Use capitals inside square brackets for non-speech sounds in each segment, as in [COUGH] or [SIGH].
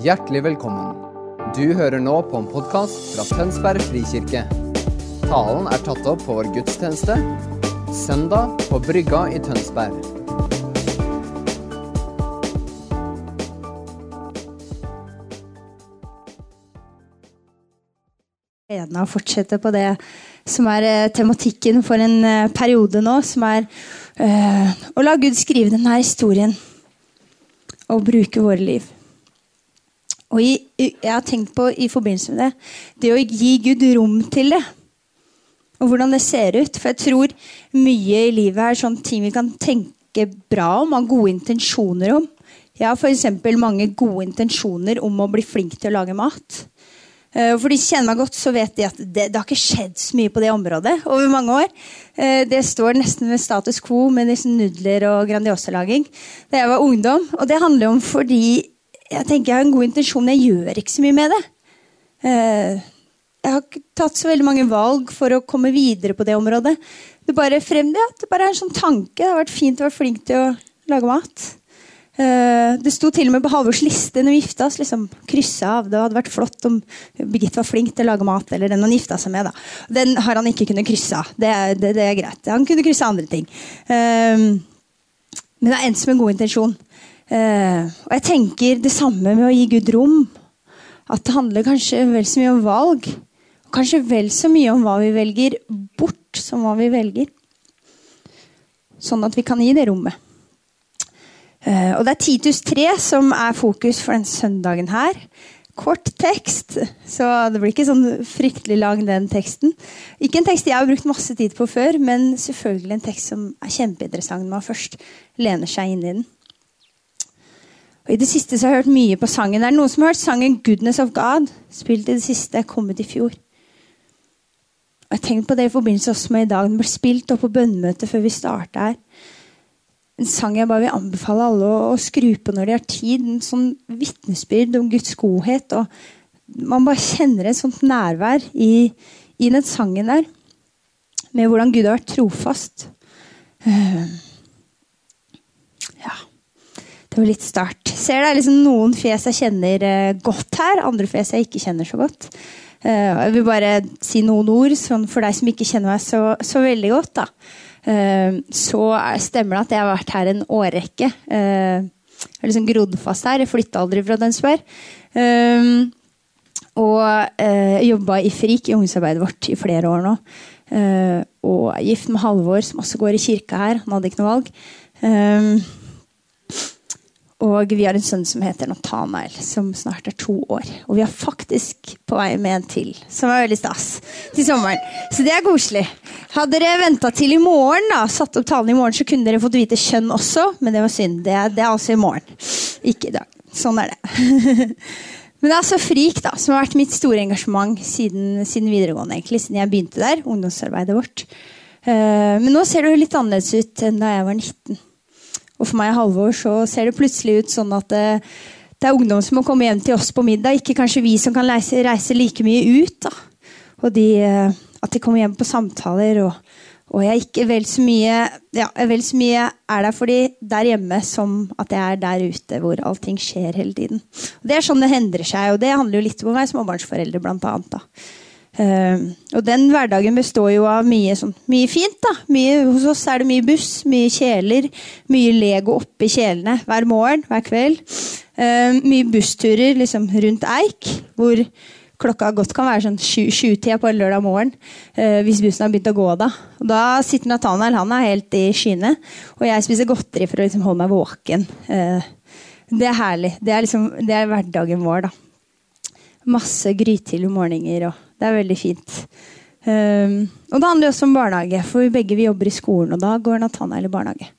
Hjertelig velkommen. Du hører nå på en podkast fra Tønsberg frikirke. Talen er tatt opp på vår gudstjeneste søndag på Brygga i Tønsberg. gleden av å fortsette på det som er eh, tematikken for en eh, periode nå, som er øh, å la Gud skrive denne historien og bruke våre liv. Og jeg har tenkt på i forbindelse med det, det å gi Gud rom til det. Og hvordan det ser ut. For jeg tror mye i livet er sånn ting vi kan tenke bra om, ha gode intensjoner om. Jeg har f.eks. mange gode intensjoner om å bli flink til å lage mat. Eh, For de kjenner meg godt, så vet de at det, det har ikke skjedd så mye på det området over mange år. Eh, Det står nesten ved status quo med disse nudler og Grandiosa-laging da jeg var ungdom. Og det handler om fordi jeg tenker jeg har en god intensjon, men jeg gjør ikke så mye med det. Eh, Jeg har ikke tatt så veldig mange valg for å komme videre på det området. Det bare, frem, ja, det bare er en sånn tanke. Det har vært fint å være flink til å lage mat. Eh, Det sto til og med på Halvors liste når vi gifta oss. Liksom, av. Det hadde vært flott om Birgitte var flink til å lage mat. Eller den han gifta seg med. Da. Den har han ikke kunnet krysse av. Det, det, det er greit. Han kunne krysse andre ting. Eh, Men det er endt som en god intensjon. Eh, Og jeg tenker det samme med å gi Gud rom. At det handler kanskje vel så mye om valg. Kanskje vel så mye om hva vi velger bort, som hva vi velger. Sånn at vi kan gi det rommet. Eh, Og det er Titus 3 som er fokus for den søndagen her. Kort tekst, så det blir ikke sånn fryktelig lang, den teksten. Ikke en tekst jeg har brukt masse tid på før, men selvfølgelig en tekst som er kjempeinteressant når man først lener seg inn i den. Og I det siste så har jeg hørt mye på sangen. Det er noen som har hørt sangen 'Goodness of God', spilt i det siste, kommet i fjor. Og Jeg tenkte på det i forbindelse også med i dag. Den ble spilt opp på bønnemøtet før vi starta her en sang jeg bare vil anbefale alle å, å skru på når de har tid. En sånn vitnesbyrd om Guds godhet. og Man bare kjenner et sånt nærvær i, i den sangen der. Med hvordan Gud har vært trofast. Ja. Det var litt start. Ser det er liksom noen fjes jeg kjenner eh, godt her, andre fjes jeg ikke kjenner så godt. Eh, jeg vil bare si noen ord sånn for deg som ikke kjenner meg så, så veldig godt. da. Eh, så er- stemmer det at jeg har vært her en årrekke. Jeg har liksom grodd fast her. Jeg flytta aldri fra Dønsberg. Og eh, jobba i FRIK, i ungdomsarbeidet vårt, i flere år nå. Og er gift med Halvor, som også går i kirka her. Han hadde ikke noe valg. Og vi har en sønn som heter Nathanael, som snart er to år. Og vi er faktisk på vei med en til, som er veldig stas, til sommeren. Så det er koselig. Hadde dere venta til i morgen, da, satt opp talen i morgen, så kunne dere fått vite kjønn også, men det var synd. Det det er altså i morgen, ikke i dag. Sånn er det. [LAUGHS] Men det er altså FRIK da, som har vært mitt store engasjement siden, siden videregående. egentlig, Siden jeg begynte der. ungdomsarbeidet vårt. Eh, men nå ser det jo litt annerledes ut enn da jeg var 19. Og for meg Halvor så ser det plutselig ut sånn at det, det er ungdom som må komme hjem til oss på middag. Ikke kanskje vi som kan reise, reise like mye ut. da. Og de, eh, at de kommer hjem på samtaler. Og, og jeg ikke vel så mye ja, vel så mye er der for de der hjemme som at jeg er der ute hvor allting skjer hele tiden. Og Det er sånn det endrer seg, og det handler jo litt om å være småbarnsforeldre. Blant annet, da. Eh, og den hverdagen består jo av mye, sånn, mye fint. da. Mye, hos oss er det mye buss, mye kjeler, mye Lego oppi kjelene hver morgen, hver kveld. Uh, mye bussturer liksom, rundt Eik, hvor klokka godt kan være sånn sju- sjutida på lørdag morgen. Uh, hvis bussen har begynt å gå da. Og da sitter Nathanael han er helt i skyene, og jeg spiser godteri for å liksom, holde meg våken. Det er herlig. Det er, liksom, det er hverdagen vår, da masse grytidlige morgener, og det er veldig fint. Um, og det handler også om barnehage, for vi begge vi jobber i skolen, og da går Nathanael i barnehage.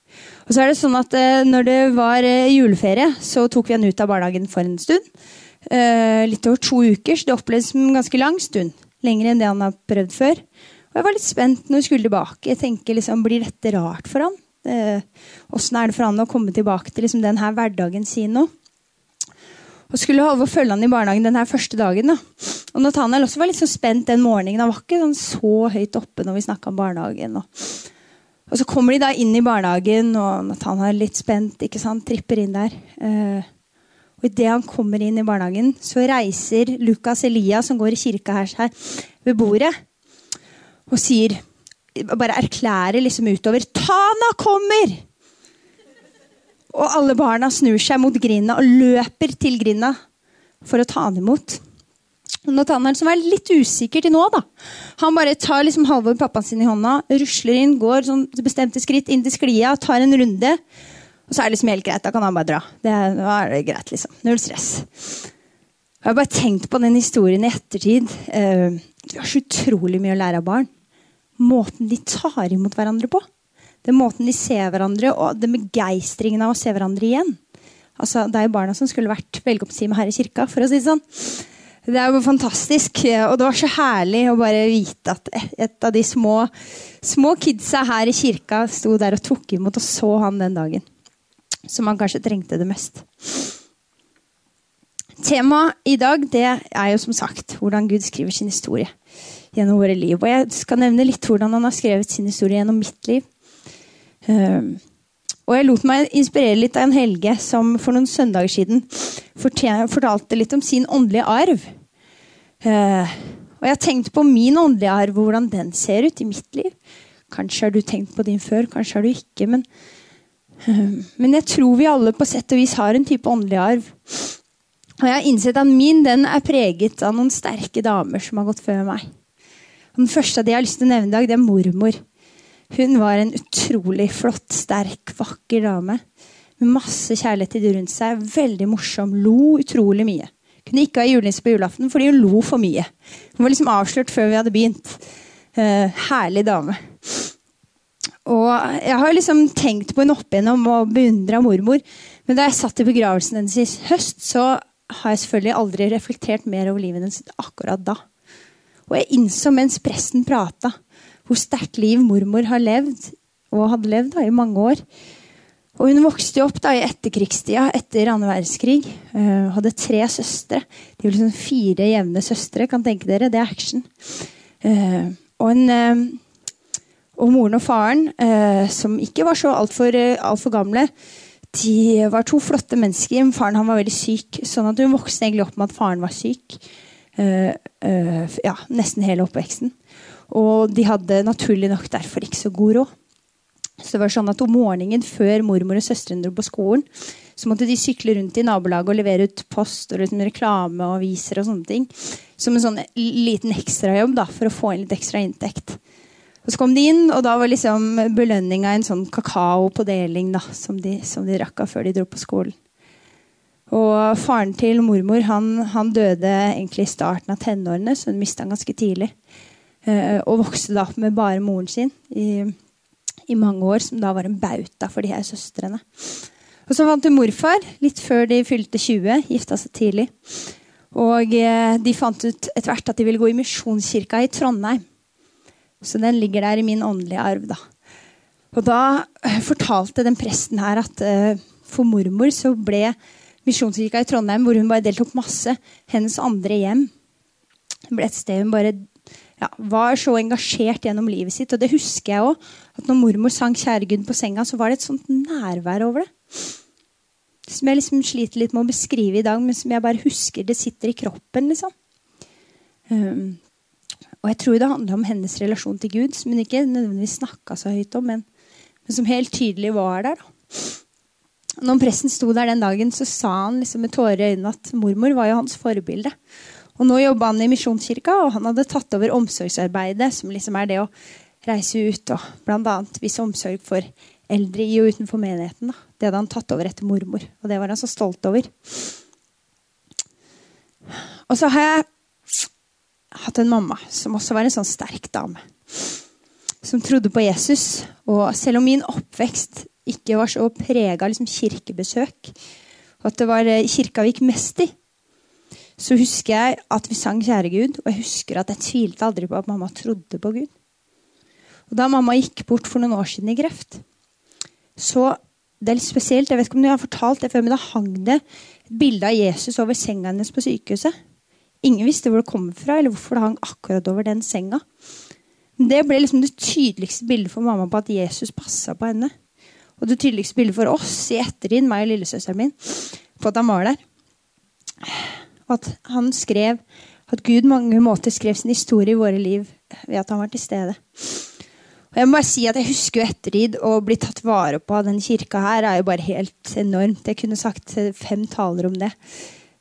Og så er det sånn at uh, når det var uh, juleferie, så tok vi han ut av barnehagen for en stund. Uh, litt over to uker, så det opplevdes som en ganske lang stund. Lenger enn det han har prøvd før. Og jeg var litt spent når vi skulle tilbake. Jeg tenker liksom, Blir dette rart for han? Åssen er det for han å komme tilbake til liksom, den her hverdagen sin nå? Og skulle holde å følge han i barnehagen denne første dagen. da. Og Nathaniel også var litt så spent den morgenen. Han var ikke sånn så høyt oppe når vi snakka om barnehagen. Og, og så kommer de da inn i barnehagen, og Nathaniel er litt spent. ikke sant, Tripper inn der. Eh, Og idet han kommer inn i barnehagen, så reiser Lukas Elia, som går i kirka her, seg ved bordet, og sier Bare erklærer liksom utover 'Tana kommer!' Og alle barna snur seg mot grinda og løper til grinda for å ta han imot. Nathanael, som er litt usikker til nå, da. han bare tar liksom Halvor pappaen sin i hånda, rusler inn, går sånn bestemte skritt inn til sklia, tar en runde. Og så er det liksom helt greit. Da kan han bare dra. Det er, da er det greit, liksom. Null stress. Jeg har bare tenkt på den historien i ettertid. Vi har så utrolig mye å lære av barn. Måten de tar imot hverandre på. Den måten de ser hverandre, og den begeistringen av å se hverandre igjen. Altså, det er jo barna som skulle vært velkomstteamet her i kirka. for å si Det sånn. Det er jo fantastisk. Og det var så herlig å bare vite at et av de små, små kidsa her i kirka sto der og tok imot og så han den dagen som han kanskje trengte det mest. Temaet i dag det er jo som sagt hvordan Gud skriver sin historie gjennom våre liv. Og jeg skal nevne litt hvordan han har skrevet sin historie gjennom mitt liv. Um, og jeg lot meg inspirere litt av en Helge som for noen søndager siden fortalte litt om sin åndelige arv. Uh, og jeg har tenkt på min åndelige arv, hvordan den ser ut i mitt liv. Kanskje har du tenkt på din før, kanskje har du ikke. men [LAUGHS] men jeg tror vi alle på sett og vis har en type åndelig arv. Og jeg har innsett at min den er preget av noen sterke damer som har gått før meg. Den første av de jeg har lyst til å nevne i dag, det er mormor. Hun var en utrolig flott, sterk, vakker dame. Med masse kjærlighet rundt seg. Veldig morsom. Lo utrolig mye. Kunne ikke ha julenissen på julaften fordi hun lo for mye. Hun var liksom avslørt før vi hadde begynt. Uh, herlig dame. Og jeg har liksom tenkt på henne opp igjennom og beundra mormor. Men da jeg satt i begravelsen hennes i høst, så har jeg selvfølgelig aldri reflektert mer over livet hennes akkurat da. Og jeg innså mens presten prata, hvor sterkt liv mormor har levd, og hadde levd da, i mange år. Og hun vokste opp da i etterkrigstida, etter annen verdenskrig. Uh, hadde tre søstre. De var liksom fire jevne søstre. kan tenke dere, Det er action. Uh, og en... Uh, og moren og faren, som ikke var så altfor alt for gamle, de var to flotte mennesker. Faren han var veldig syk, sånn at hun vokste egentlig opp med at faren var syk. Ja, nesten hele oppveksten. Og de hadde naturlig nok derfor ikke så god råd. Så det var sånn at Om morgenen før mormor og søstrene dro på skolen, så måtte de sykle rundt i nabolaget og levere ut post og liksom reklame og aviser. og sånne ting. Som en sånn liten ekstrajobb da, for å få inn litt ekstra inntekt. Og Så kom de inn, og da var liksom belønninga en sånn kakao på deling da, som de, som de rakk av før de dro på skolen. Og faren til mormor han, han døde egentlig i starten av tenårene, så hun mista han ganske tidlig. Uh, og vokste da opp med bare moren sin i, i, mange år, som da var en bauta for de her søstrene. Og så fant hun morfar litt før de fylte 20, gifta seg tidlig. Og uh, de fant ut etter hvert at de ville gå i Misjonskirka i Trondheim. Så den ligger der i min åndelige arv. da. Og da eh, fortalte den presten her at uh, for mormor så ble Misjonskirka i Trondheim, hvor hun bare deltok masse, hennes andre hjem. Det ble et sted hun bare ja, var så engasjert gjennom livet sitt. Og det husker jeg òg. At når mormor sang 'Kjære Gud' på senga, så var det et sånt nærvær over det. Som jeg liksom sliter litt med å beskrive i dag, men som jeg bare husker det sitter i kroppen. liksom. Um, og jeg tror det handla om hennes relasjon til Gud, som hun ikke nødvendigvis snakka så høyt om, men, men, som helt tydelig var der. Da. Når presten sto der den dagen, så sa han liksom med tårer i øynene at mormor var jo hans forbilde. Og nå jobba han i Misjonskirka, og han hadde tatt over omsorgsarbeidet, som liksom er det å reise ut og bl.a. vise omsorg for eldre i og utenfor menigheten. Da. Det hadde han tatt over etter mormor, og det var han så stolt over. Og så har jeg hatt en mamma som også var en sånn sterk dame. Som trodde på Jesus. Og selv om min oppvekst ikke var så prega av liksom kirkebesøk, og at det var eh, kirka vi gikk mest i, så husker jeg at vi sang 'Kjære Gud', og jeg husker at jeg tvilte aldri på at mamma trodde på Gud. Og Da mamma gikk bort for noen år siden i kreft, så det er litt spesielt, jeg vet ikke om jeg har fortalt det før, men da hang det et bilde av Jesus over senga hennes på sykehuset. Ingen visste hvor det kom fra, eller hvorfor det hang akkurat over den senga. Men det ble liksom det tydeligste bildet for mamma på at Jesus passa på henne. Og det tydeligste bildet for oss i ettertid, meg og lillesøsteren min, på at han var der. At han skrev at Gud mange måter skrev sin historie i våre liv ved at han var til stede. Og jeg må bare si at jeg husker jo ettertid å bli tatt vare på av den kirka her er jo bare helt enormt. Jeg kunne sagt fem taler om det.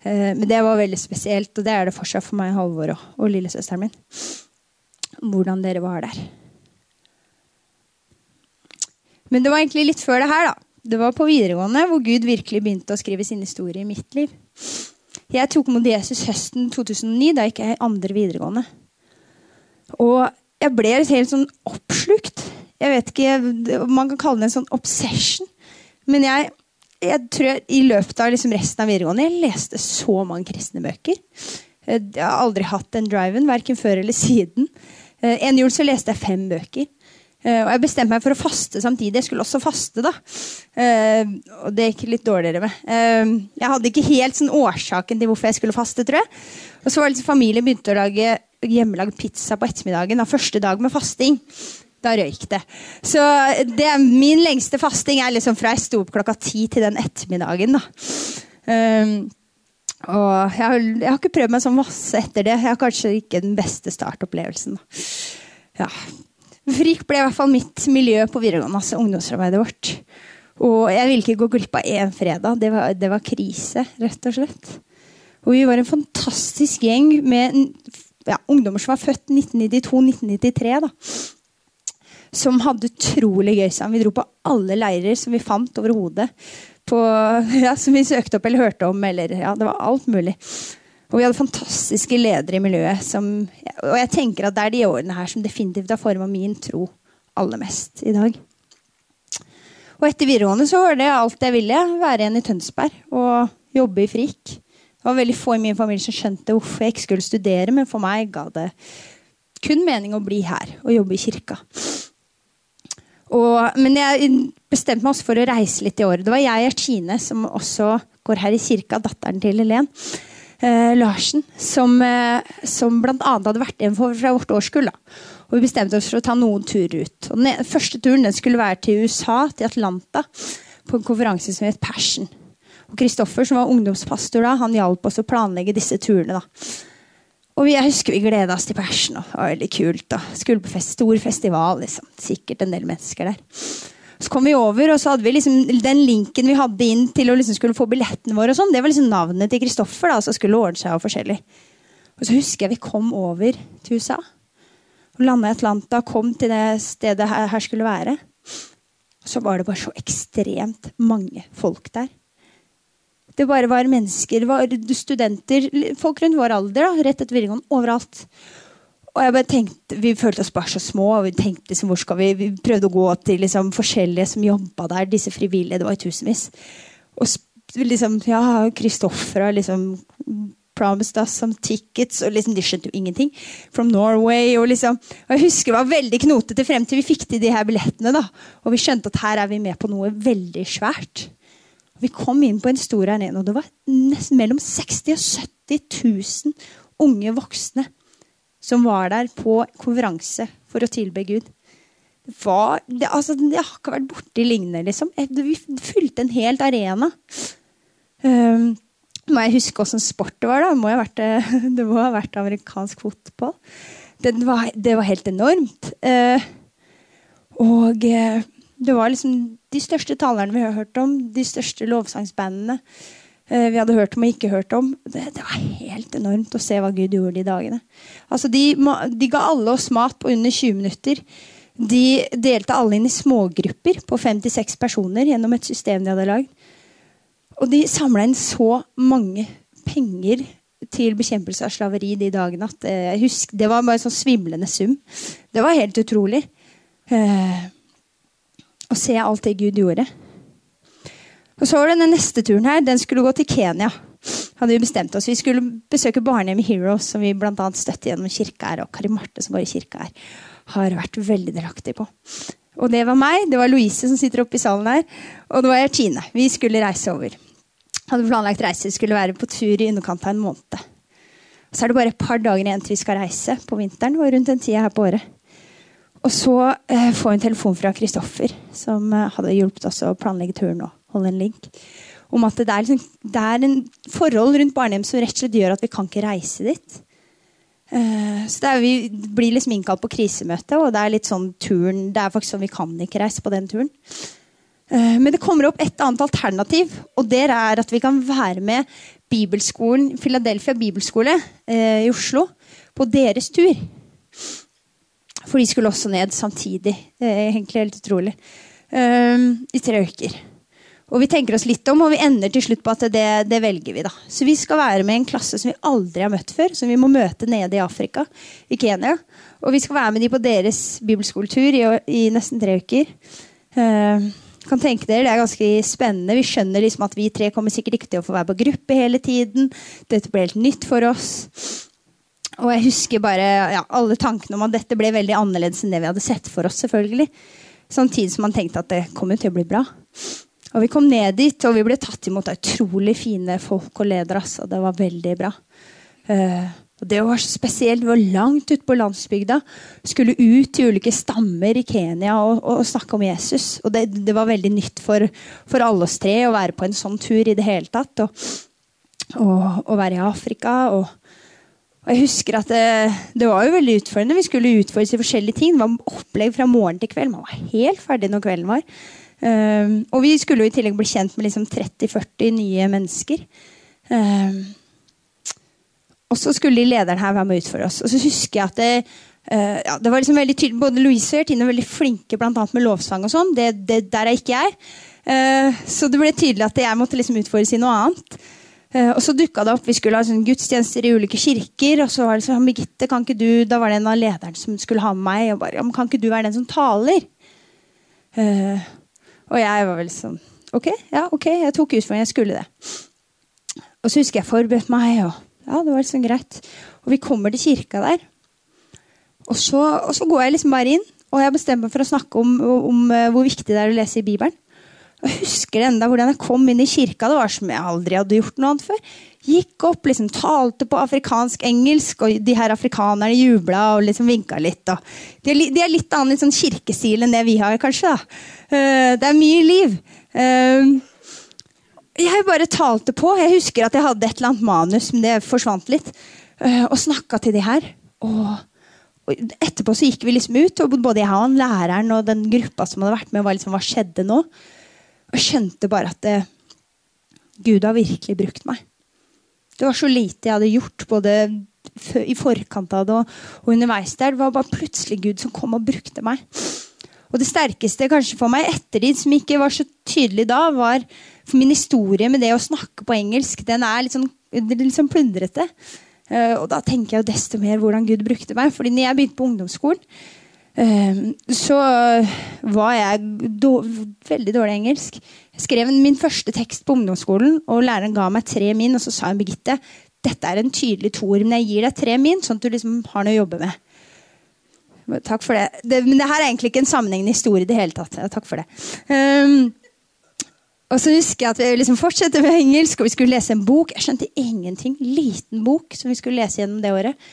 Eh, men det var veldig spesielt, og det er det fortsatt for meg, Halvor og, og lillesøsteren min. Hvordan dere var der. Men det var egentlig litt før det her, da. Det var på videregående hvor Gud virkelig begynte å skrive sin historie i mitt liv. Jeg tok mot Jesus høsten 2009, da gikk jeg i andre videregående. Og jeg ble helt sånn oppslukt. Jeg vet ikke, Man kan kalle det en sånn obsession. Men jeg, jeg tror i løpet av liksom resten av videregående jeg leste så mange kristne bøker. Jeg har aldri hatt den driven, verken før eller siden. Eh, en jul så leste jeg fem bøker. Uh, og jeg bestemte meg for å faste samtidig. Jeg skulle også faste, da. Uh, og det gikk litt dårligere med. Uh, jeg hadde ikke helt sånn årsaken til hvorfor jeg skulle faste, tror jeg. Og så var det liksom familien begynte å lage hjemmelagd pizza på ettermiddagen. Da, første dag med fasting. Da røyk det. Så det min lengste fasting er liksom fra jeg sto opp klokka ti til den ettermiddagen. da. og jeg har, jeg har, ikke prøvd meg sånn masse etter det. Jeg har kanskje ikke den beste startopplevelsen. da. Ja, Frik ble i hvert fall mitt miljø på videregående, altså ungdomsarbeidet vårt. Og jeg ville ikke gå glipp av én fredag. Det var, det var, krise, rett og slett. Og vi var en fantastisk gjeng med ja, ungdommer som var født 1992-1993. da. Som hadde utrolig gøy sammen. Vi dro på alle leirer som vi fant overhodet. [LAUGHS] Ja, som vi søkte opp eller hørte om. Eller, ja, det var alt mulig. Og vi hadde fantastiske ledere i miljøet. Som, og jeg tenker at det er de årene her som definitivt har forma min tro aller mest i dag. Og etter videregående så var det alt jeg ville. Være igjen i Tønsberg og jobbe i FRIK. Det var veldig få i min familie som skjønte hvorfor jeg ikke skulle studere, men for meg ga det kun mening å bli her og jobbe i kirka. Og, men jeg bestemte meg også for å reise litt i året. Det var jeg og Tine som også går her i kirka, datteren til Helen eh, Larsen, som, eh, som bl.a. hadde vært en fra vårt årskull. Og vi bestemte oss for å ta noen turer ut. Og den første turen den skulle være til USA, til Atlanta, på en konferanse som het Passion. Og Kristoffer, som var ungdomspastor da, han hjalp oss å planlegge disse turene. da. Og jeg husker vi gleda oss til Passion. Og det var veldig kult. Og Skulle på fest, stor festival. liksom. Sikkert en del mennesker der. Så kom vi over, og så hadde vi liksom den linken vi hadde inn til å liksom skulle få billettene våre. og sånn, Det var liksom navnet til Kristoffer, som skulle ordne seg og forskjellig. Og så husker jeg vi kom over til USA. og Landa i Atlanta, kom til det stedet her skulle være. Så var det bare så ekstremt mange folk der. Det bare var mennesker, var studenter, folk rundt vår alder, da, rett etter videregående, overalt. Og jeg bare tenkte, Vi følte oss bare så små. og Vi tenkte liksom, hvor skal vi, vi prøvde å gå til liksom, forskjellige som jobba der. Disse frivillige. Det var tusenvis. Og liksom, ja, Kristoffer har liksom promised us some tickets. og liksom, De skjønte jo ingenting. From Norway. og liksom, og Jeg husker det var veldig knotete frem til vi fikk til de her billettene. da, Og vi skjønte at her er vi med på noe veldig svært. Vi kom inn på en stor arena, og det var nesten mellom 60 og 70 000 unge voksne som var der på konferanse for å tilbe Gud. Det, det, altså, det har ikke vært borti lignende, liksom. Vi fylte en helt arena. Um, må jeg huske åssen sport det var, da. Må vært, [LAUGHS] det må ha vært amerikansk fotball. Var, det var helt enormt. Uh, og uh, det var liksom de største talerne vi har hørt om, de største lovsangsbandene. Eh, vi hadde hørt om og ikke hørt om. Det, det, var helt enormt å se hva Gud gjorde de dagene. Altså, de, de, ga alle oss mat på under 20 minutter. De delte alle inn i smågrupper på 56 personer gjennom et system de hadde lagd. Og de samla inn så mange penger til bekjempelse av slaveri de dagene at eh, jeg husker, det var bare en sånn svimlende sum. Det var helt utrolig. Eh, å se alt det Gud gjorde. Og så var det Den neste turen her, den skulle gå til Kenya. hadde Vi bestemt oss. Vi skulle besøke barnehjemmet Heroes, som vi annet støtter gjennom kirka her. Og Kari Marte, som går i kirka her, har vært veldig delaktig på. Og det var meg, det var Louise som sitter oppe i salen her, og det var jeg Tine. Vi skulle reise over. Hadde planlagt reise, vi skulle være på tur i underkant av en måned. Så er det bare et par dager igjen til vi skal reise på vinteren og rundt den tida her på året. Og så eh, får vi en telefon fra Kristoffer, som eh, hadde hjulpet oss å planlegge turen. Også holde en link. om at det er, liksom, det er en forhold rundt barnehjem som rett og slett gjør at vi kan ikke reise dit. Uh, så er, Vi blir liksom innkalt på krisemøte, og det er litt sånn turen, det er faktisk sånn vi kan ikke reise på den turen. Uh, men det kommer opp et annet alternativ, og det er at vi kan være med bibelskolen, Philadelphia bibelskole uh, i Oslo på deres tur. For de skulle også ned samtidig. Det er egentlig helt utrolig. I tre uker. Og vi tenker oss litt om, og vi ender til slutt på at det, det, velger vi. da. Så vi skal være med i en klasse som vi aldri har møtt før, som vi må møte nede i Afrika, i Kenya. Og vi skal være med de på deres bibelskoletur i, i nesten tre uker. Uh, kan tenke dere, Det er ganske spennende. Vi skjønner liksom at vi tre kommer sikkert ikke til å få være på gruppe hele tiden. Dette ble helt nytt for oss. Og jeg husker bare ja, alle tankene om at dette ble veldig annerledes enn det vi hadde sett for oss. selvfølgelig. Samtidig som man tenkte at det kommer til å bli bra. Og Vi kom ned dit, og vi ble tatt imot av utrolig fine folk og ledere. Altså. Det var veldig bra. Uh, og Det var spesielt. Vi var langt ute på landsbygda. Skulle ut til ulike stammer i Kenya og, og, og snakke om Jesus. Og det, det var veldig nytt for, for, alle oss tre å være på en sånn tur i det hele tatt. Og, og være i Afrika. og og jeg husker at det, det, var jo veldig utfordrende. Vi skulle utfordres i forskjellige ting. Det var opplegg fra morgen til kveld. Man var helt ferdig når kvelden var. Um, og vi skulle jo i tillegg bli kjent med liksom 30-40 nye mennesker. Um, og så skulle lederen her være med å for oss. Og så husker jeg at det, uh, ja, det var liksom veldig tydelig, Både Louise og Jertine er veldig flinke blant annet med lovsang. og sånn. Det, det, der er ikke jeg. Uh, så det ble tydelig at jeg måtte liksom utfordres i noe annet. Uh, og så dukka det opp, Vi skulle ha sånn gudstjenester i ulike kirker. og så var det sånn, Birgitte, kan ikke du, Da var det en av lederne som skulle ha med meg. og bare, Kan ikke du være den som taler? Uh, og jeg var vel sånn Ok, ja, ok, jeg tok utfordringen. Jeg skulle det. Og så husker jeg forberedte meg, og ja, det var liksom greit. Og vi kommer til kirka der. Og så, og så går jeg liksom bare inn, og jeg bestemmer meg for å snakke om, om, om hvor viktig det er å lese i Bibelen. Og jeg husker enda hvordan jeg kom inn i kirka. Det var som jeg aldri hadde gjort noe annet før. Gikk opp, liksom talte på afrikansk-engelsk, og de her afrikanerne jubla og liksom vinka litt. De er, de, er, litt annen sånn kirkestil enn det vi har, kanskje. Uh, det er mye liv. Uh, jeg bare talte på. Jeg husker at jeg hadde et eller annet manus, men det forsvant litt. Uh, og snakka til de her. Og, og, etterpå så gikk vi liksom ut, og både jeg og læreren og den gruppa som hadde vært med, var liksom, hva skjedde nå? Og skjønte bare at Gud har virkelig brukt meg. Det var så lite jeg hadde gjort, både i forkant av det og, underveis der. Det var bare plutselig Gud som kom og brukte meg. Og det sterkeste kanskje for meg ettertid, som ikke var så tydelig da, var for min historie med det å snakke på engelsk. Den er litt sånn, litt sånn plundrete. Uh, og da tenker jeg jo desto mer hvordan Gud brukte meg. fordi når jeg begynte på ungdomsskolen, så var jeg veldig dårlig engelsk. Jeg skrev min første tekst på ungdomsskolen, og læreren ga meg tre min. Og så sa hun Birgitte dette er en tydelig toer, men jeg gir deg tre min, sånn at du liksom har noe å jobbe med. Takk for det. det. Men det her er egentlig ikke en sammenhengende historie i det hele tatt. Ja, takk for det. Um, og så husker jeg at vi liksom fortsetter med engelsk, og vi skulle lese en bok. Jeg skjønte ingenting. Liten bok som vi skulle lese gjennom det året.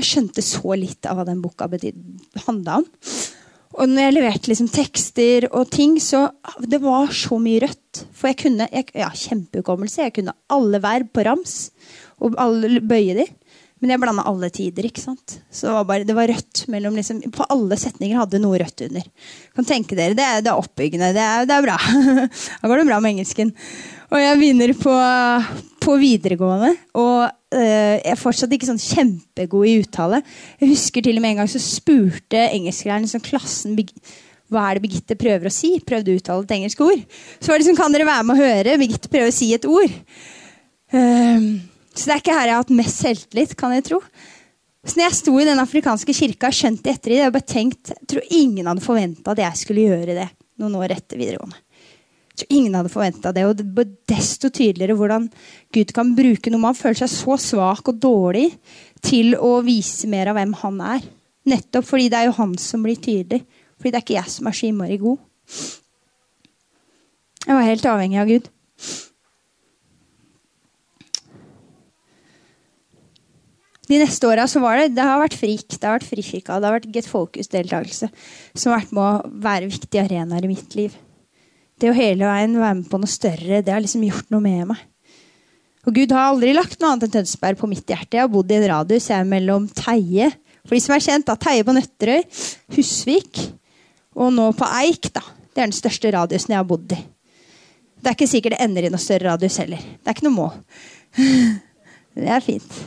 Og jeg skjønte så litt av hva den boka handla om. Og når jeg leverte liksom tekster og ting, så det var så mye rødt. For jeg kunne jeg, ja, kjempehukommelse. Jeg kunne alle verb på rams og alle bøye de. Men jeg blanda alle tider. ikke sant? Så Det var, bare, det var rødt mellom liksom, På alle setninger hadde noe rødt under. Kan tenke dere, Det er, det er oppbyggende. Det er, det er bra. [LAUGHS] da går det bra med engelsken. Og jeg begynner på, på videregående, og øh, jeg er fortsatt ikke sånn kjempegod i uttale. Jeg husker til og med en gang så spurte engelsklæreren liksom, klassen hva er det Birgitte prøver å si. Prøvde å uttale et engelsk ord. Så var det liksom, kan dere være med å høre? Birgitte prøver å si et ord. Um, så det er ikke her jeg har hatt mest selvtillit, kan jeg tro. Så når jeg sto i den afrikanske kirka, skjønte etter det, jeg bare tenkt, jeg tror ingen hadde forventa at jeg skulle gjøre det noen år etter videregående. Tror ingen hadde forventa det. Og det ble desto tydeligere hvordan Gud kan bruke noe man føler seg så svak og dårlig, til å vise mer av hvem han er. Nettopp fordi det er jo han som blir tydelig. Fordi det er ikke jeg som er så innmari god. Jeg var helt avhengig av Gud. de neste åra så var det det har vært FRIK, det har vært Frikirka, det har vært Get Focus-deltakelse som har vært med å være viktige arenaer i mitt liv. Det å hele veien være med på noe større, det har liksom gjort noe med meg. Og Gud har aldri lagt noe annet enn Tønsberg på mitt hjerte. Jeg har bodd i en radius jeg er mellom Teie For de som er kjent, da, Teie på Nøtterøy, Husvik og nå på Eik. da. Det er den største radiusen jeg har bodd i. Det er ikke sikkert det ender i noe større radius heller. Det er ikke noe mål. [LAUGHS] Det er fint.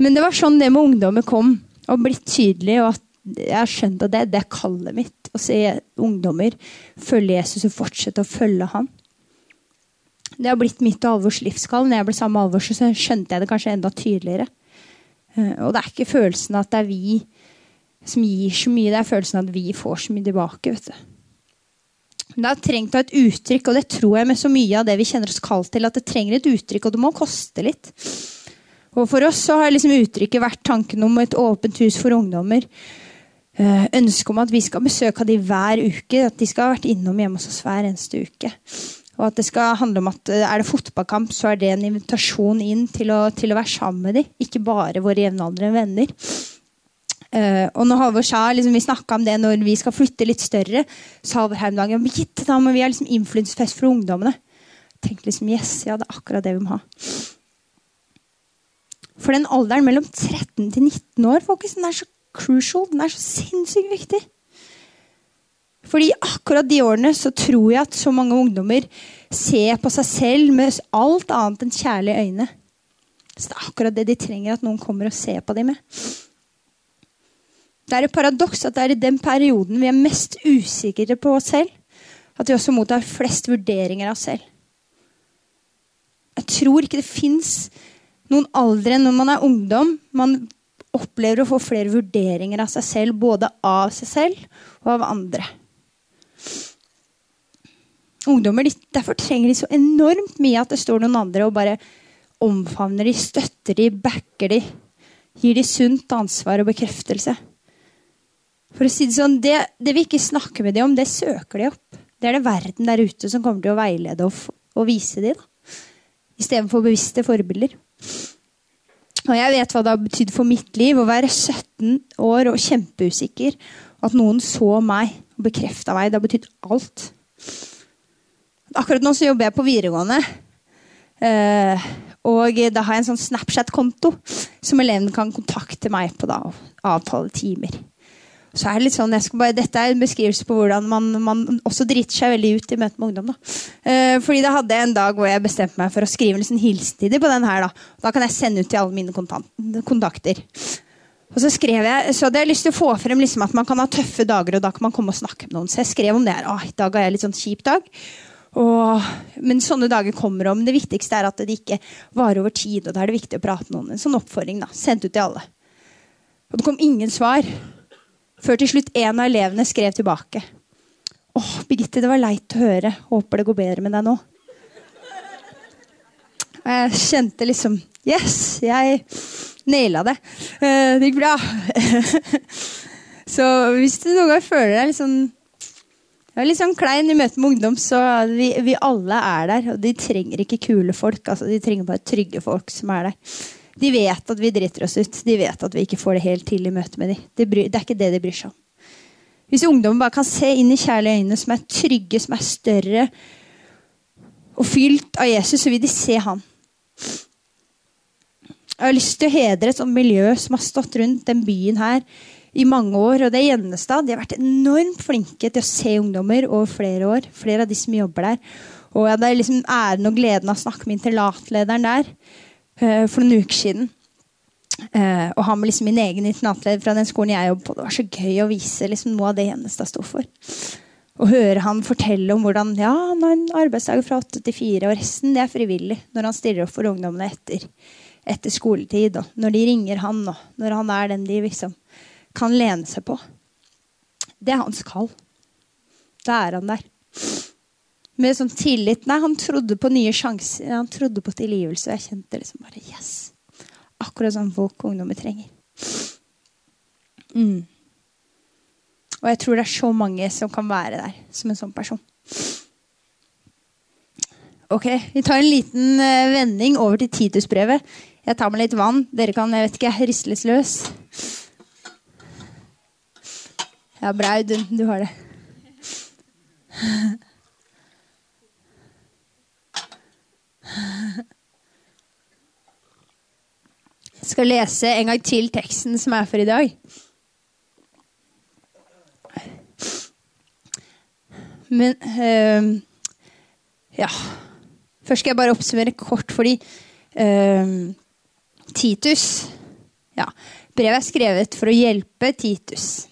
Men det var sånn det med ungdommer kom, og blitt tydelig. og at jeg har skjønt at det, det er kallet mitt. Å se ungdommer følge Jesus og fortsette å følge han. Det har blitt mitt og Alvors livskall. Når jeg ble sammen med Alvor, så skjønte jeg det kanskje enda tydeligere. Eh, og det er ikke følelsen at det er vi som gir så mye, det er følelsen at vi får så mye tilbake. vet du. Det har trengt et uttrykk, og det tror jeg med så mye av det vi kjenner oss kalt til, at det trenger et uttrykk, og det må koste litt. Og For oss så har liksom uttrykket vært tanken om et åpent hus for ungdommer. Eh, ønsket om at vi skal besøke dem hver uke, at de skal ha vært innom hjemme hos oss hver eneste uke. Og at det skal handle om at eh, Er det fotballkamp, så er det en invitasjon inn til å, til å være sammen med dem. Ikke bare våre jevnaldrende venner. Uh, og når Halvor sa, liksom, Vi snakka om det når vi skal flytte litt større. sa Halvor her om dagen gitt, da vi ha liksom influensfest for ungdommene. tenkte liksom, yes, ja, det er akkurat det vi må ha. For den alderen mellom 13 til 19 år folkens, den er så crucial. Den er så sinnssykt viktig. Fordi akkurat de årene så tror jeg at så mange ungdommer ser på seg selv med alt annet enn kjærlige øyne. Så det er akkurat det de trenger at noen kommer og ser på dem med. Det er et paradoks at det er i den perioden vi er mest usikre på oss selv, at vi også mottar flest vurderinger av oss selv. Jeg tror ikke det fins noen aldre når man er ungdom. Man opplever å få flere vurderinger av seg selv, både av seg selv og av andre. Ungdommer, Derfor trenger de så enormt mye at det står noen andre og bare omfavner de, støtter de, backer de, gir de sunt ansvar og bekreftelse. For å si Det sånn, det, det vi ikke snakker med dem om, det søker de opp. Det er det verden der ute som kommer til å veilede og, og vise dem. Istedenfor bevisste forbilder. Og jeg vet hva det har betydd for mitt liv å være 17 år og kjempeusikker. At noen så meg og bekrefta meg. Det har betydd alt. Akkurat nå så jobber jeg på videregående. Uh, og da har jeg en sånn Snapchat-konto som elevene kan kontakte meg på da, og avtale timer så er det litt sånn, bare, Dette er en beskrivelse på hvordan man, man, også driter seg veldig ut i møte med ungdom. Da. Eh, fordi da hadde jeg en dag hvor jeg bestemte meg for å skrive en liksom hilsentider på den her. Da. da kan jeg sende ut til alle mine kontakter. Og så skrev jeg, så hadde jeg lyst til å få frem liksom at man kan ha tøffe dager, og da kan man komme og snakke med noen. Så jeg skrev om det her. Åh, I dag har jeg litt sånn kjip dag. Og, men sånne dager kommer om. Det viktigste er at det ikke varer over tid. og da er det viktig å prate med noen. En sånn oppfordring da, sendt ut til alle. Og det kom ingen svar. Før til slutt en av elevene skrev tilbake. Åh, Birgitte, det var leit å høre. Håper det går bedre med deg nå. Og jeg kjente liksom Yes, jeg naila det. Eh, det gikk bra. [LAUGHS] så hvis du noen gang føler deg litt sånn jeg er litt sånn klein i møte med ungdom, så vi, vi alle er der. Og de trenger ikke kule folk. Altså, de trenger bare trygge folk som er der. De vet at vi driter oss ut. De vet at vi ikke får det helt til i møte med dem. Det, det er ikke det de bryr seg om. Hvis ungdommen bare kan se inn i kjærlige øyne som er trygge, som er større og fylt av Jesus, så vil de se han. Jeg har lyst til å hedre et sånt miljø som har stått rundt den byen her i mange år. Og det er Gjennestad. De har vært enormt flinke til å se ungdommer over flere år. Flere av de som jobber der. Og jeg hadde liksom æren og gleden av å snakke med internatlederen der. Eh, for noen uker siden. Uh, og han med liksom min egen internatleder fra den skolen jeg jobber på. Det var så gøy å vise liksom noe av det Gjennestad sto for. Å høre han fortelle om hvordan ja, han har en arbeidsdag fra åtte til fire, og resten det er frivillig. Når han stiller opp for ungdommene etter, etter skoletid, og når de ringer han, og når han er den de liksom kan lene seg på. Det er hans kall. Da er han der med sånn tillit. Nei, han trodde på nye sjanser. Han trodde på tilgivelse. Og jeg kjente liksom bare Yes! Akkurat sånn folk og ungdommer trenger. Mm. Og jeg tror det er så mange som kan være der som en sånn person. Ok, Vi tar en liten uh, vending over til Titusbrevet. Jeg tar med litt vann. Dere kan jeg vet ikke, risles løs. Ja, Braud, du har det. [LAUGHS] Jeg skal lese en gang til teksten som er for i dag. Men øh, Ja. Først skal jeg bare oppsummere kort, fordi øh, Titus ja, Brevet er skrevet for å hjelpe Titus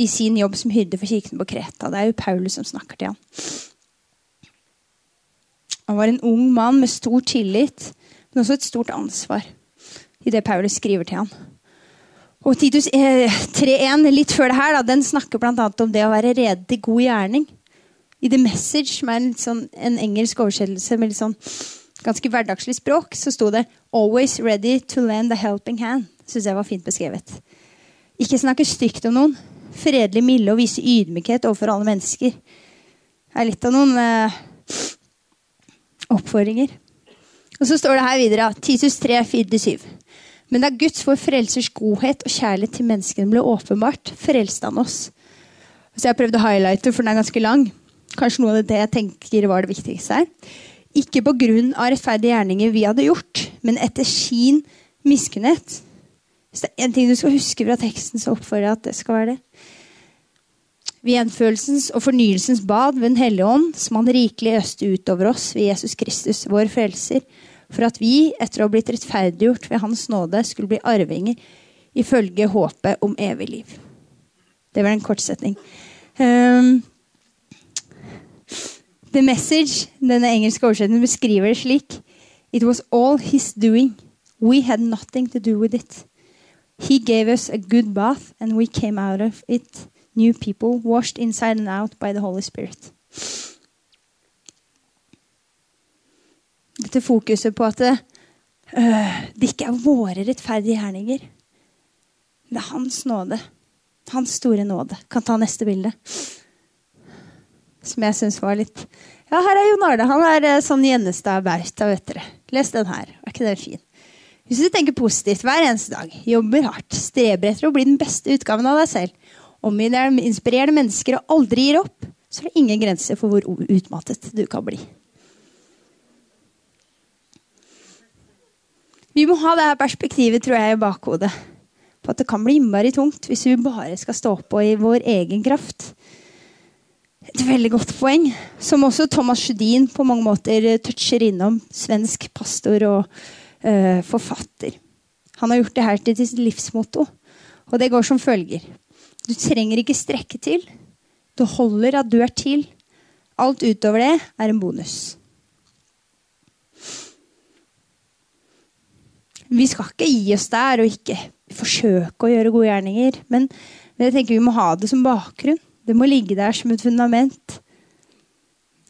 i sin jobb som hyrde for kirken på Kreta. Det er jo Paulus som snakker til han. Han var en ung mann med stor tillit, men også et stort ansvar i det Paulus skriver til ham. Og Titus 3.1, litt før det her, da, den snakker bl.a. om det å være rede til god gjerning. I The Message, som er en, sånn, en engelsk oversettelse med litt sånn ganske hverdagslig språk, så sto det 'Always ready to lend a helping hand'. Syns jeg var fint beskrevet. Ikke snakke stygt om noen. Fredelig milde og vise ydmykhet overfor alle mennesker. Det er litt av noen eh, oppfordringer. Og så står det her videre Titus 3, 4-7. Men da Guds vår frelsers godhet og kjærlighet til menneskene ble åpenbart, frelste han oss. Så jeg har prøvd å highlighte, for den er ganske lang. Kanskje noe av det jeg tenker var det viktigste her. Ikke på grunn av rettferdige gjerninger vi hadde gjort, men etter sin miskunnhet. Hvis det er én ting du skal huske fra teksten, så oppfordrer jeg at det skal være det. Ved gjenfølelsens og fornyelsens bad ved Den hellige ånd, som han rikelig øste utover oss ved Jesus Kristus, vår frelser, for at vi, etter å ha blitt rettferdiggjort ved Hans nåde, skulle bli arvinger ifølge håpet om evig liv. Det var en kort setning. Um, The Message, denne engelske oversettelsen, beskriver det slik. It was all his doing. We had nothing to do with it. He gave us a good bath, and we came out of it new people, washed inside and out by the Holy Spirit. Dette fokuset på at øh, det ikke er våre rettferdige gjerninger. Det er Hans nåde. Hans store nåde. Kan ta neste bilde. Som jeg syns var litt Ja, her er Jon Arne. Han er eh, sånn Gjennestad-bauta, vet dere. Les den her. Er ikke den fin? Hvis du tenker positivt hver eneste dag, jobber hardt, streber etter å bli den beste utgaven av deg selv, omgir deg inspirerende mennesker og aldri gir opp, så er det ingen grenser for hvor utmattet du kan bli. Vi må ha det her perspektivet tror jeg, i bakhodet. På at det kan bli innmari tungt hvis vi bare skal stå på i vår egen kraft. Et veldig godt poeng, som også Thomas Sjødin på mange måter toucher innom. Svensk pastor og uh, forfatter. Han har gjort det her til sitt livsmotto, og det går som følger. Du trenger ikke strekke til. Det holder at du er til. Alt utover det er en bonus. Vi skal ikke gi oss der og ikke forsøke å gjøre gode gjerninger. Men, jeg tenker vi må ha det som bakgrunn. Det må ligge der som et fundament.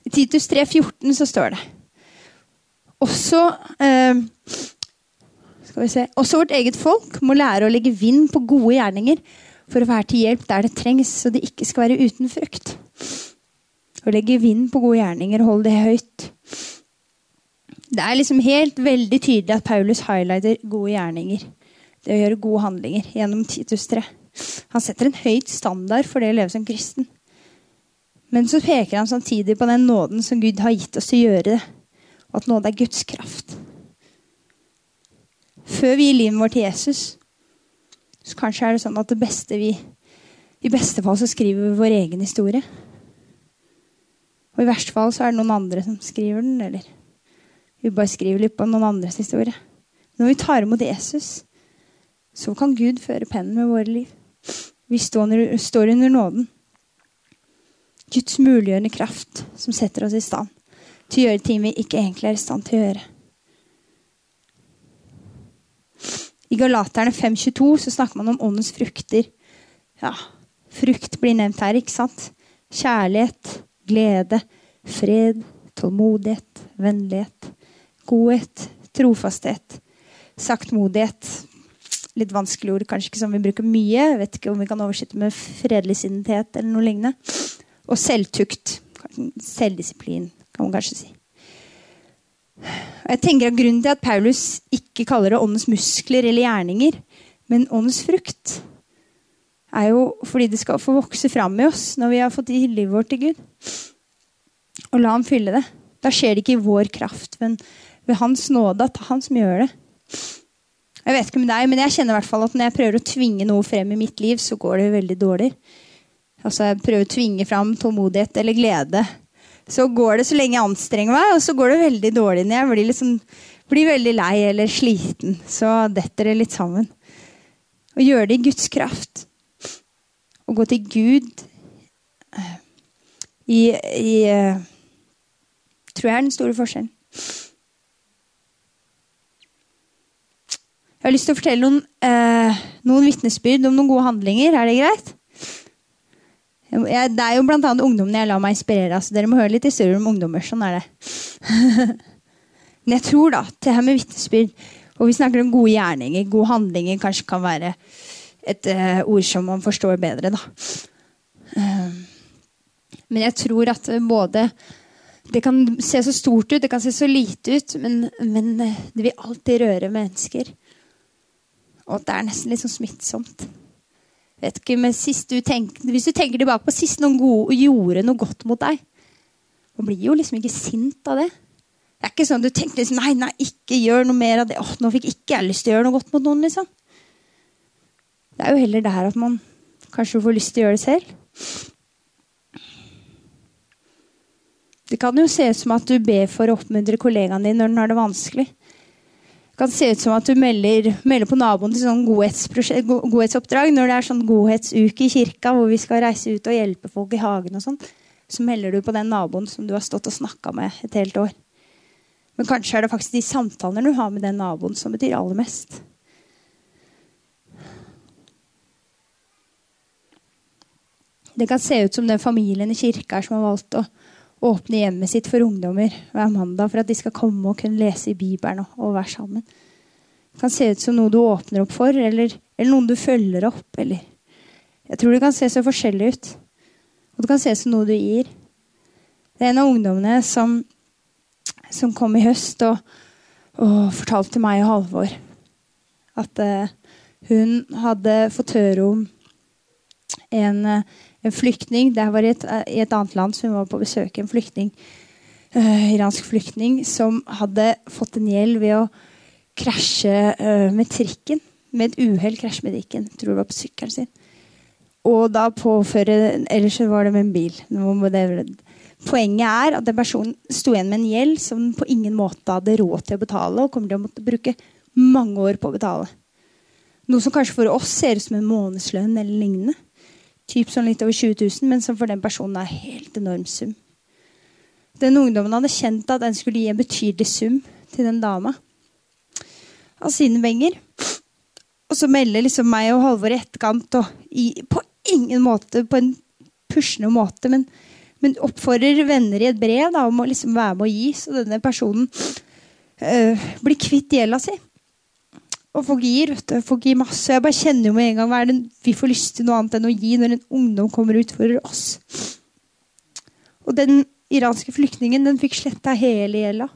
I Titus 3,14 så står det også eh, Også vårt eget folk må lære å legge vind på gode gjerninger for å være til hjelp der det trengs, så det ikke skal være uten frukt. Å legge vind på gode gjerninger og holde det høyt. Det er liksom helt veldig tydelig at Paulus highlighter gode gjerninger. Det å gjøre gode handlinger gjennom Titus 3. Han setter en høyt standard for det å leve som kristen. Men så peker han samtidig på den nåden som Gud har gitt oss til å gjøre det. Og at nåde er Guds kraft. Før vi gir livet vårt til Jesus, så kanskje er det sånn at det beste vi I beste fall så skriver vi vår egen historie. Og i verste fall så er det noen andre som skriver den, eller vi bare skriver litt på noen andres historie. Når vi tar imot Jesus, så kan Gud føre pennen med våre liv. Vi står, under nåden. Guds muliggjørende kraft som setter oss i stand til å gjøre ting vi ikke egentlig er i stand til å gjøre. I Galaterne 5.22 så snakker man om åndens frukter. Ja, Frukt blir nevnt her, ikke sant? Kjærlighet, glede, fred, tålmodighet, vennlighet, godhet, trofasthet, saktmodighet, litt vanskelige ord, kanskje ikke som vi bruker mye. Jeg vet ikke om vi kan oversette med fredelig sindighet eller noe lignende. Og selvtukt. Selvdisiplin, kan man kanskje si. Jeg tenker at Grunnen til at Paulus ikke kaller det åndens muskler eller gjerninger, men åndens frukt, er jo fordi det skal få vokse fram i oss når vi har fått gitt livet vårt til Gud. Og la ham fylle det. Da skjer det ikke i vår kraft, men ved Hans nåde at Han som gjør det. Jeg vet ikke med deg, men jeg kjenner i hvert fall at når jeg prøver å tvinge noe frem i mitt liv, så går det veldig dårlig. Altså Jeg prøver å tvinge fram tålmodighet eller glede. Så går det så lenge jeg anstrenger meg, og så går det veldig dårlig når jeg blir, liksom, blir veldig lei eller sliten. Så detter det litt sammen. Å gjøre det i Guds kraft. Å gå til Gud i, i eh, Tror jeg er den store forskjellen. Jeg har lyst til å fortelle noen, eh, noen vitnesbyrd om noen gode handlinger. Er det greit? Jeg, det er jo annet ungdommene jeg lar meg inspirere av, så dere må høre litt historier om ungdommer. Sånn er det. [LAUGHS] Men jeg tror da, det her med vitnesbyrd Og vi snakker om gode gjerninger. Gode handlinger kanskje kan være et uh, ord som man forstår bedre, da. Uh, men jeg tror at både Det kan se så stort ut, det kan se så lite ut, men, men det vil alltid røre mennesker. Og det er nesten litt sånn smittsomt. Vet ikke, men du tenk, Hvis du tenker tilbake på sist noen gode, gjorde noe godt mot deg Man blir jo liksom ikke sint av det. Det er ikke sånn du tenker liksom, nei, nei, ikke gjør noe mer av det. Åh, nå fikk ikke jeg lyst til å gjøre noe godt mot noen. liksom. Det er jo heller det her at man kanskje får lyst til å gjøre det selv. Det kan jo se ut som at du ber for å oppmuntre kollegaen din når den har det vanskelig kan se ut som at du melder, melder på naboen til sånn godhetsoppdrag når det er sånn godhetsuke i kirka hvor vi skal reise ut og hjelpe folk i hagen. og sånn, Så melder du på den naboen som du har stått og snakka med et helt år. Men kanskje er det faktisk de samtalene du har med den naboen, som betyr aller mest. Det kan se ut som den familien i kirka som har valgt å åpne hjemmet sitt for ungdommer hver mandag for at de skal komme og kunne lese i Bibelen og, være sammen. Det kan se ut som noe du åpner opp for, eller, eller noen du følger opp. Eller. Jeg tror det kan se så forskjellig ut. Og det kan se ut som noe du gir. Det er en av ungdommene som, som kom i høst og, og fortalte meg og Halvor at uh, hun hadde fått høre om en uh, en flyktning. Det var et, i et, annet land som hun var på besøk. En flyktning, uh, iransk flyktning som hadde fått en gjeld ved å krasje uh, med trikken. Med et uhell krasje med trikken. Tror det var på sykkelen sin. Og da påføre Ellers var det med en bil. Poenget er at den personen sto igjen med en gjeld som den på ingen måte hadde råd til å betale, og kommer til å måtte bruke mange år på å betale. Noe som kanskje for oss ser ut som en månedslønn eller lignende typ sånn litt over 20 000, men som for den personen er helt enorm sum. Den ungdommen hadde kjent at den skulle gi en betydelig sum til den dama av sine penger. Og så melder liksom meg og Halvor i etterkant, og i, på ingen måte på en pushende måte, men, men oppfordrer venner i et brev da, om å liksom være med å gi, så denne personen øh, blir kvitt gjelda si. Og folk gir, vet du. Folk gir masse. Jeg bare kjenner jo med en gang hva er det vi får lyst til noe annet enn å gi når en ungdom kommer og utfordrer oss. Og den iranske flyktningen den fikk sletta hele gjelda.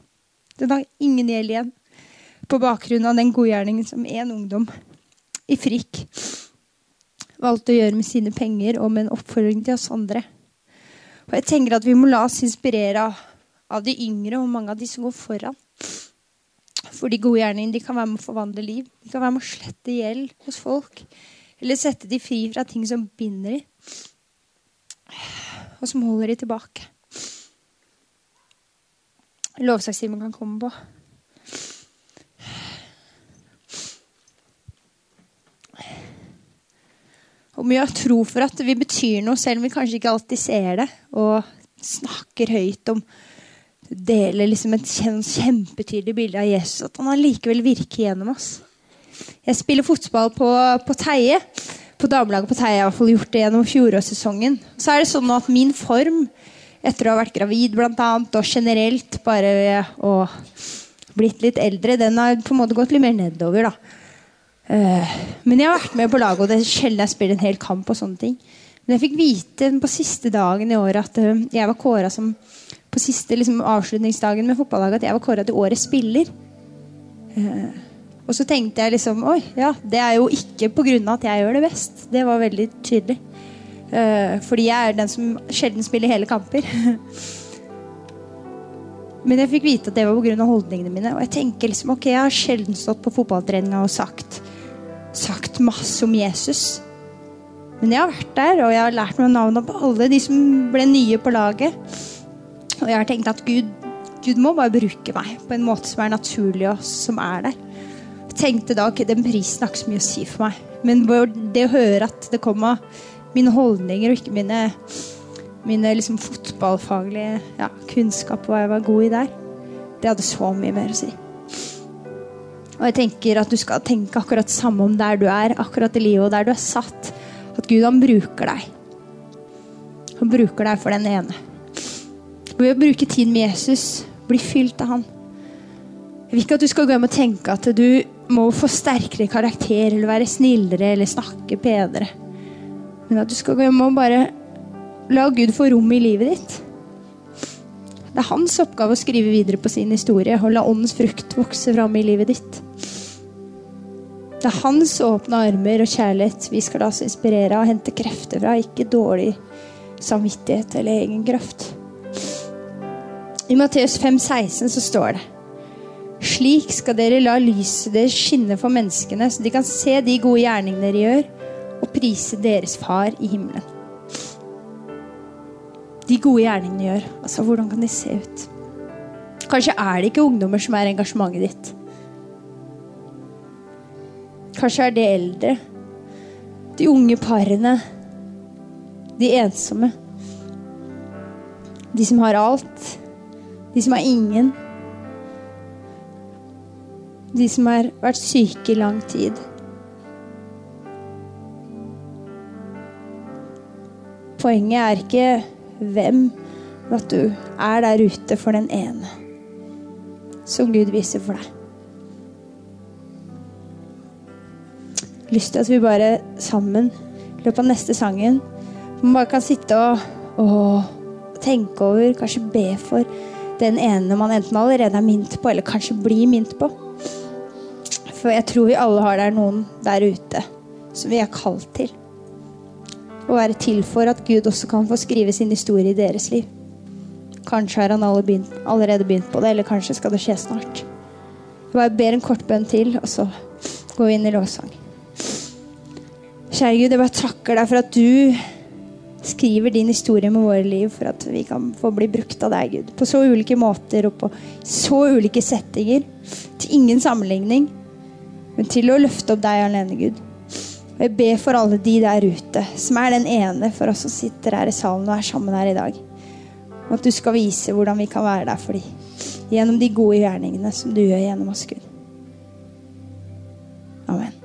Den har ingen gjeld igjen. På bakgrunn av den godgjerningen som en ungdom i Frikk valgte å gjøre med sine penger og med en oppfordring til oss andre. Og jeg tenker at Vi må la oss inspirere av de yngre og mange av de som går foran. For de gode gjerningene kan være med å forvandle liv. De kan være med å slette gjeld hos folk. Eller sette de fri fra ting som binder de, og som holder de tilbake. Lovsangstimen kan komme på. Og mye av tro for at vi betyr noe, selv om vi kanskje ikke alltid ser det. Og snakker høyt om deler liksom et kjempetydelig bilde av Jesus. At han allikevel virker gjennom oss. Jeg spiller fotball på, på Teie. På damelaget på Teie. Jeg har i gjort det gjennom fjorårssesongen. Så er det sånn at min form, etter å ha vært gravid blant annet, og generelt bare å blitt litt eldre, den har på en måte gått litt mer nedover. da. Uh, men jeg har vært med på laget, og det er sjelden jeg spiller en hel kamp. og sånne ting. Men jeg fikk vite på siste dagen i året at uh, jeg var kåra som på siste liksom, avslutningsdagen med fotballaget at jeg var kåra til årets spiller. Uh, og så tenkte jeg liksom Oi, ja, det er jo ikke pga. at jeg gjør det best. Det var veldig tydelig. Uh, fordi jeg er den som sjelden spiller hele kamper. [LAUGHS] Men jeg fikk vite at det var pga. holdningene mine. Og jeg tenker liksom, ok, jeg har sjelden stått på fotballtreninga og sagt, sagt masse om Jesus. Men jeg har vært der, og jeg har lært meg navnet på alle de som ble nye på laget. Og jeg har tenkt at Gud, Gud må bare bruke meg på en måte som er naturlig, og som er der. Jeg tenkte da ok, den prisen har ikke så mye å si for meg. Men det å høre at det kom av mine holdninger og ikke mine, mine liksom fotballfaglige ja, kunnskap, hva jeg var god i der, det hadde så mye mer å si. Og jeg tenker at du skal tenke akkurat samme om der du er, akkurat i livet og der du er satt. At Gud, han bruker deg. Han bruker deg for den ene. Ved å bruke tid med Jesus, bli fylt av han. Jeg vil ikke at du skal gå hjem og tenke at du må få sterkere karakter eller være snillere eller snakke bedre. Men at du skal gå hjem og bare la Gud få rom i livet ditt. Det er hans oppgave å skrive videre på sin historie og la åndens frukt vokse fram i livet ditt. Det er hans åpne armer og kjærlighet vi skal la oss inspirere og hente krefter fra, ikke dårlig samvittighet eller egen kraft. I Matteus 16 så står det Slik skal dere la lyset deres skinne for menneskene, så de kan se de gode gjerningene dere gjør, og prise deres far i himmelen. De gode gjerningene gjør. Altså, hvordan kan de se ut? Kanskje er det ikke ungdommer som er engasjementet ditt. Kanskje er det eldre. De unge parene. De ensomme. De som har alt. De som har ingen. De som har vært syke i lang tid. Poenget er ikke hvem, men at du er der ute for den ene som Gud viser for deg. Lyst til at vi bare sammen i løpet av neste sangen man bare kan sitte og, og tenke over, kanskje be for den ene man enten allerede er mint på, eller kanskje blir mint på. For jeg tror vi alle har der noen der ute som vi er kalt til. Å være til for at Gud også kan få skrive sin historie i deres liv. Kanskje har han allerede begynt på det, eller kanskje skal det skje snart. Jeg bare ber en kort bønn til, og så går vi inn i lovsang. Kjære Gud, jeg bare takker deg for at du skriver din historie med våre liv for at vi kan få bli brukt av deg, Gud. På så ulike måter og på så ulike settinger. Til ingen sammenligning, men til å løfte opp deg alene, Gud. Og jeg ber for alle de der ute, som er den ene for oss som sitter her i salen og er sammen her i dag. Og at du skal vise hvordan vi kan være der for dem. Gjennom de gode gjerningene som du gjør gjennom oss, Gud. Amen.